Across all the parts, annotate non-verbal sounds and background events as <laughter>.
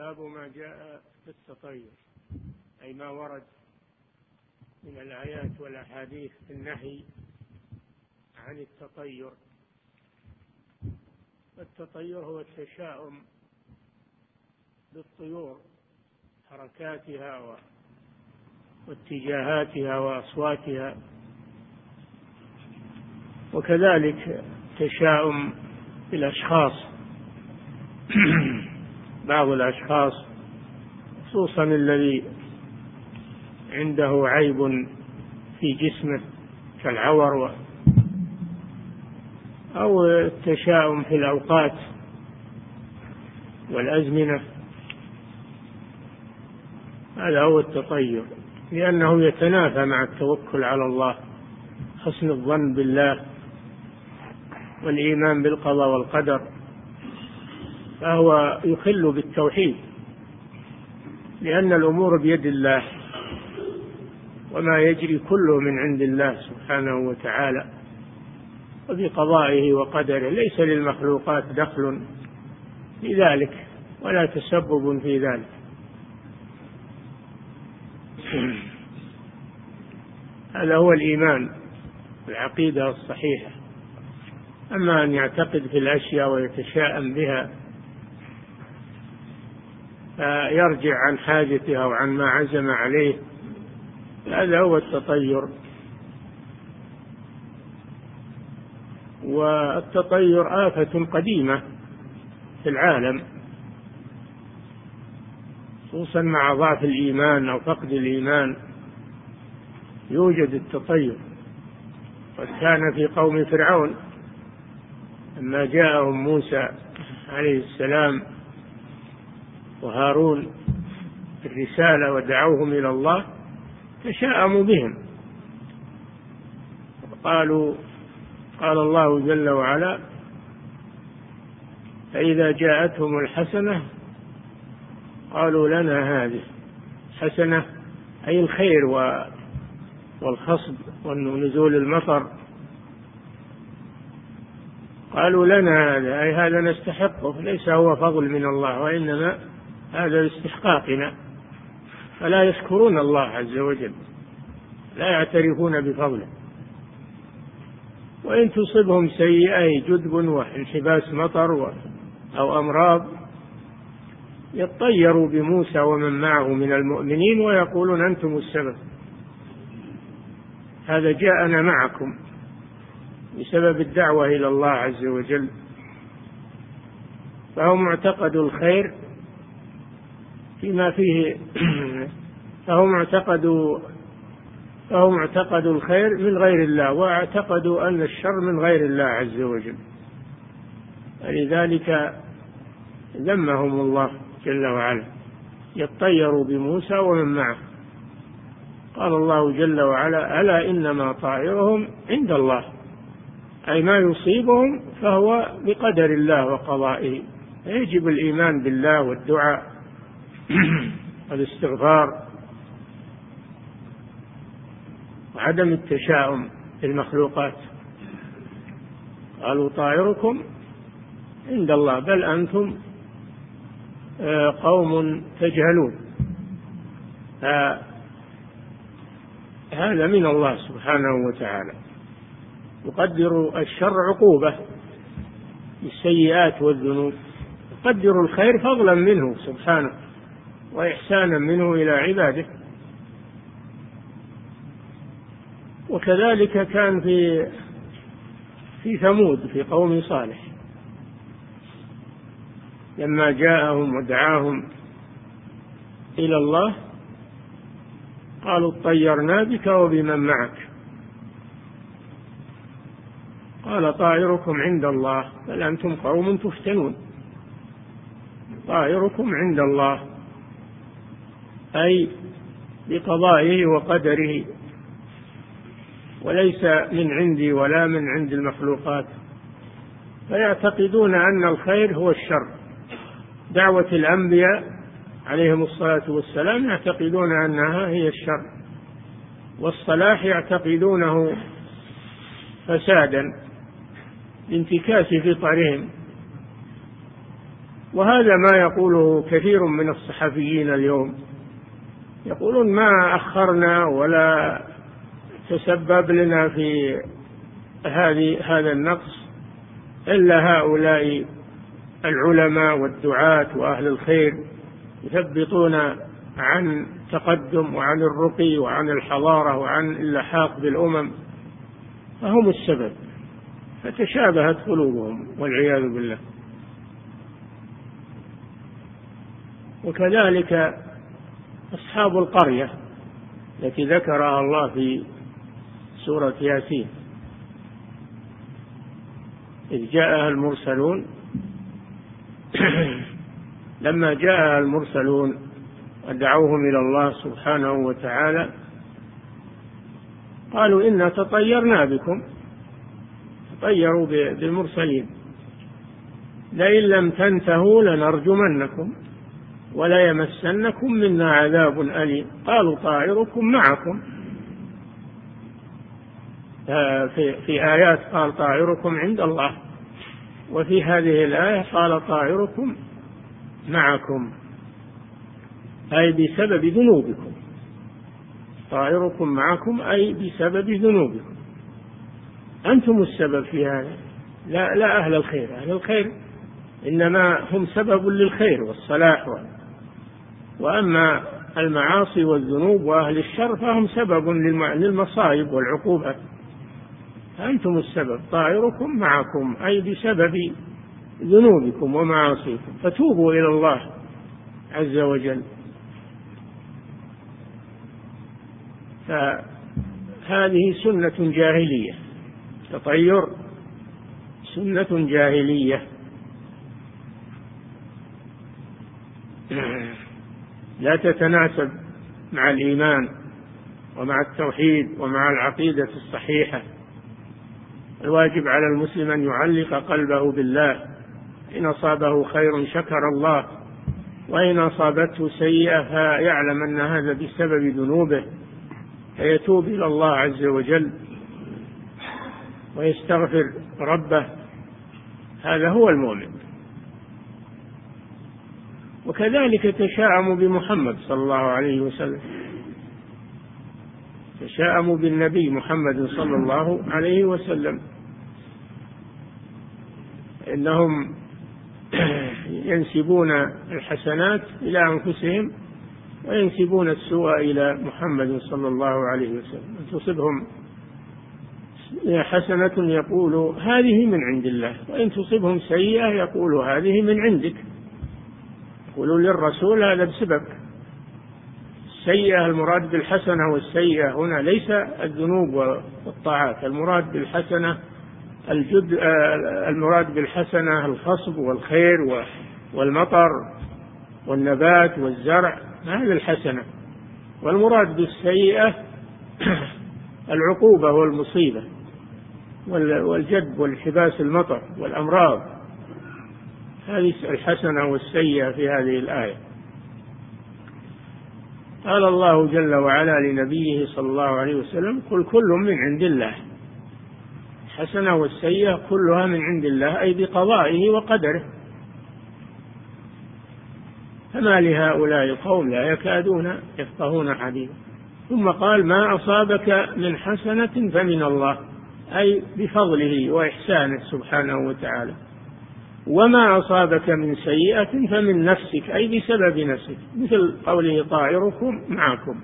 باب ما جاء في التطير أي ما ورد من الآيات والأحاديث في النهي عن التطير. التطير هو التشاؤم بالطيور حركاتها واتجاهاتها وأصواتها. وكذلك تشاؤم بالأشخاص. <clears throat> بعض الأشخاص خصوصا الذي عنده عيب في جسمه كالعور أو التشاؤم في الأوقات والأزمنة. هذا هو التطير لأنه يتنافى مع التوكل على الله حسن الظن بالله والإيمان بالقضاء والقدر. فهو يخل بالتوحيد لأن الأمور بيد الله وما يجري كله من عند الله سبحانه وتعالى وبقضائه وقدره ليس للمخلوقات دخل في ذلك ولا تسبب في ذلك. هذا هو الإيمان العقيدة الصحيحة. أما أن يعتقد في الأشياء ويتشاءم بها فيرجع عن حاجته أو عن ما عزم عليه. هذا هو التطير. والتطير آفة قديمة في العالم خصوصا مع ضعف الإيمان أو فقد الإيمان يوجد التطير. قد كان في قوم فرعون لما جاءهم موسى عليه السلام وهارون الرسالة ودعوهم إلى الله تشاءموا بهم. قالوا قال الله جل وعلا فإذا جاءتهم الحسنة قالوا لنا هذه حسنة أي الخير والخصب ونزول المطر. قالوا لنا هذا أي هذا نستحقه ليس هو فضل من الله وإنما هذا لاستحقاقنا فلا يشكرون الله عز وجل لا يعترفون بفضله. وإن تصبهم سيئة جدب وانحباس مطر أو أمراض يطيروا بموسى ومن معه من المؤمنين ويقولون أنتم السبب. هذا جاءنا معكم بسبب الدعوة إلى الله عز وجل. فهو معتقد الخير فيما فيه <clears throat> فهو معتقد فهو معتقد الخير من غير الله واعتقدوا أن الشر من غير الله عز وجل. فلذلك ذمهم الله جل وعلا. يطيروا بموسى ومن معه. قال الله جل وعلا ألا إنما طائرهم عند الله أي ما يصيبهم فهو بقدر الله وقضائه. يجب الإيمان بالله والدعاء <clears throat> والاستغفار وعدم التشاؤم بالمخلوقات. قالوا طائركم عند الله بل أنتم آه، قوم تجهلون. هذا من الله سبحانه وتعالى. يقدر الشر عقوبة بالسيئات والذنوب. يقدر الخير فضلا منه سبحانه. وإحسانا منه إلى عباده. وكذلك كان في في ثمود في قوم صالح. لما جاءهم ودعاهم إلى الله قالوا اطيرنا بك وبمن معك. قال طائركم عند الله بل أنتم قوم تفتنون. طائركم عند الله. أي بقضائه وقدره. وليس من عندي ولا من عند المخلوقات. فيعتقدون أن الخير هو الشر. دعوة الأنبياء عليهم الصلاة والسلام يعتقدون أنها هي الشر. والصلاح يعتقدونه فسادا لانتكاس فطرهم. وهذا ما يقوله كثير من الصحفيين اليوم. يقولون ما أخرنا ولا تسبب لنا في هذه هذا النقص إلا هؤلاء العلماء والدعاة وأهل الخير يثبطون عن تقدم وعن الرقي وعن الحضارة وعن اللحاق بالأمم. فهم السبب. فتشابهت قلوبهم والعياذ بالله. وكذلك أصحاب القرية التي ذكرها الله في سورة ياسين. إذ جاءها المرسلون <clears throat> لما جاءها المرسلون ودعوهم إلى الله سبحانه وتعالى قالوا إنا تطيرنا بكم تطيروا بالمرسلين. لئن لم تنتهوا لنرجمنكم. ولا يمسنكم منا عذاب أليم. قالوا طائركم معكم. في, في آيات قال طائركم عند الله. وفي هذه الآية قال طائركم معكم. أي بسبب ذنوبكم. طائركم معكم أي بسبب ذنوبكم. أنتم السبب في هذا. لا لا أهل الخير. أهل الخير إنما هم سبب للخير والصلاح وأما المعاصي والذنوب وأهل الشر فهم سبب للمصائب والعقوبات أنتم السبب طائركم معكم أي بسبب ذنوبكم ومعاصيكم. فتوبوا إلى الله عز وجل. فهذه سنة جاهلية تطير. سنة جاهلية. لا تتناسب مع الإيمان ومع التوحيد ومع العقيدة الصحيحة. الواجب على المسلم أن يعلق قلبه بالله. إن أصابه خير شكر الله وإن أصابته سيئة فيعلم أن هذا بسبب ذنوبه فيتوب إلى الله عز وجل ويستغفر ربه. هذا هو المؤمن. وكذلك تشاءم بمحمد صلى الله عليه وسلم. تشاءموا بالنبي محمد صلى الله عليه وسلم. إنهم <clears throat> ينسبون الحسنات إلى أنفسهم وينسبون السوء إلى محمد صلى الله عليه وسلم. ان تصبهم حسنة يقول هذه من عند الله وإن تصبهم سيئة يقول هذه من عندك. يقولون للرسول هذا بسببك السيئة المراد بالحسنة والسيئة. هنا ليس الذنوب والطاعات المراد بالحسنة الجد المراد بالحسنة الخصب والخير والمطر والنبات والزرع. هذه الحسنة؟ والمراد بالسيئة <clears throat> العقوبة والمصيبة والجد والحباس المطر والأمراض. هذه الحسنة والسيئة في هذه الآية. قال الله جل وعلا لنبيه صلى الله عليه وسلم قل كل من عند الله. الحسنة والسيئة كلها من عند الله أي بقضائه وقدره. فما لهؤلاء القوم لا يكادون يفقهون حديثا. ثم قال ما أصابك من حسنة فمن الله. أي بفضله وإحسانه سبحانه وتعالى. وما أصابك من سيئة فمن نفسك أي بسبب نفسك مثل قوله طائركم معكم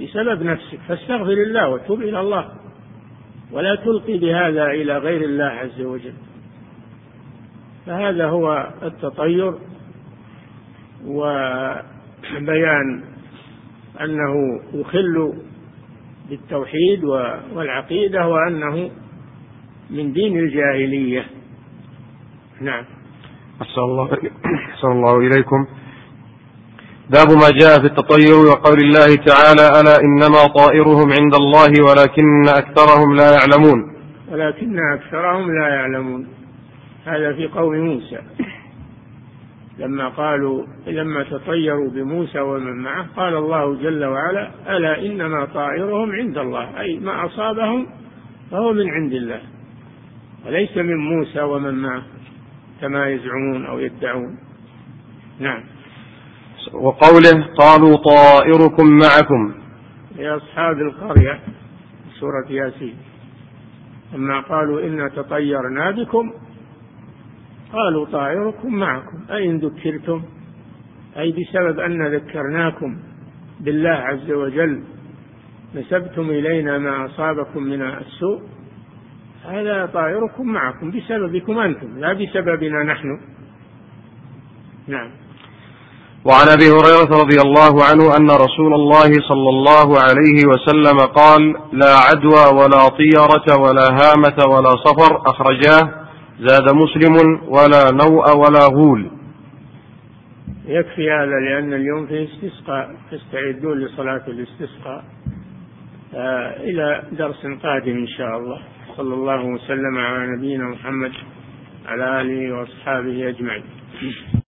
بسبب نفسك فاستغفر الله وتوب إلى الله. ولا تلقي بهذا إلى غير الله عز وجل. فهذا هو التطير وبيان أنه يخل بالتوحيد والعقيدة وأنه من دين الجاهلية. نعم. أحسن الله أحسن الله إليكم. باب ما جاء في التطير وقول الله تعالى ألا إنما طائرهم عند الله ولكن أكثرهم لا يعلمون. ولكن أكثرهم لا يعلمون. هذا في قوم موسى. لما قالوا لما تطيروا بموسى ومن معه قال الله جل وعلا ألا إنما طائرهم عند الله. أي ما أصابهم فهو من عند الله. وليس من موسى ومن معه. كما يزعمون أو يدعون. نعم. وقوله قالوا طائركم معكم. لأصحاب القرية سورة ياسين. لما قالوا إنا تطيرنا بكم قالوا طائركم معكم. أي إن ذكرتم؟ أي بسبب أن ذكرناكم بالله عز وجل نسبتم إلينا ما أصابكم من السوء؟ هذا طائركم معكم بسببكم أنتم لا بسببنا نحن. نعم. وعن أبي هريرة رضي الله عنه أن رسول الله صلى الله عليه وسلم قال لا عدوى ولا طيرة ولا هامة ولا صفر أخرجاه زاد مسلم ولا نوء ولا غول. يكفي هذا لأن اليوم في استسقاء تستعدون لصلاة الاستسقاء آه إلى درس قادم إن شاء الله. صلى الله وسلم على نبينا محمد على آله وأصحابه أجمعين.